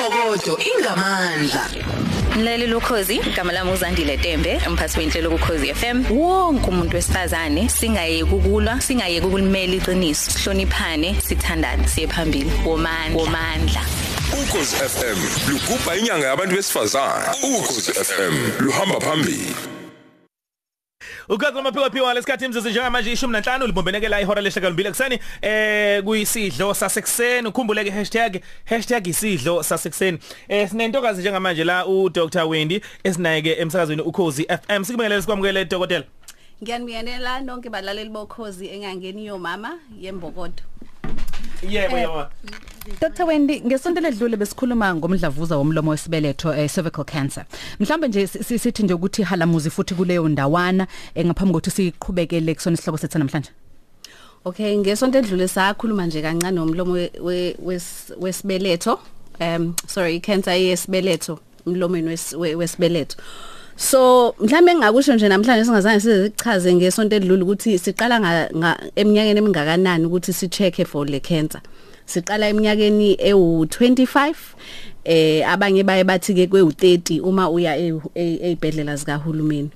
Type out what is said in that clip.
imbokodo ingamandla. Mlaleli lokhozi igama lami uzandile Tembe umphathi wenhlelo ukhozi FM wonke umuntu wesifazane singayeki ukulwa singayeki ukulimela iqiniso. Sihloniphane sithandane siye phambili. Womandla. Womandla. Ukhozi FM lugubha inyanga yabantu besifazane. Ukhozi FM luhamba phambili. Ukhathi amaphiko phiwa lesikhathi imzuzu njengamanje ishumi nanhlanu libombeneke la ihora leshakalombili ekseni eh kuyisidlo sasekuseni. Ukhumbuleke hashtag hashtag isidlo sasekuseni. Eh sinentokazi njengamanje la u Dr Wendy esinayeke emsakazweni ukhozi FM sikubingelele sikwamukele dokotela. Ngiyanibingelela nonke balaleli bokhozi engangeni yomama yembokodo. Yebo yebo Dr Wendy ngesonto ledlule besikhuluma ngomdlavuza womlomo wesibeletho eh, cervical cancer. Mhlawumbe nje si- sithi nje ukuthi halamuzi futhi kuleyo ndawana eh, ngaphambi kokuthi siqhubekele kusona isihloko sethu namhlanje. Okay, ngesonto edlule sakhuluma nje kancane ngomlomo we- we- wes- wesibeletho. Um sorry, cancer yesibeletho, umlomeni wes- we- wesibeletho. So mhlambe engakusho nje namhlanje singazange sizichaze ngesonto edlule ukuthi siqala eminyakeni emingakanani ukuthi si check for le cancer. Siqala eminyakeni ewu25 eh abanye baye bathi ke kwe u30 uma uya e- e- ezibhedlela zikahulumeni.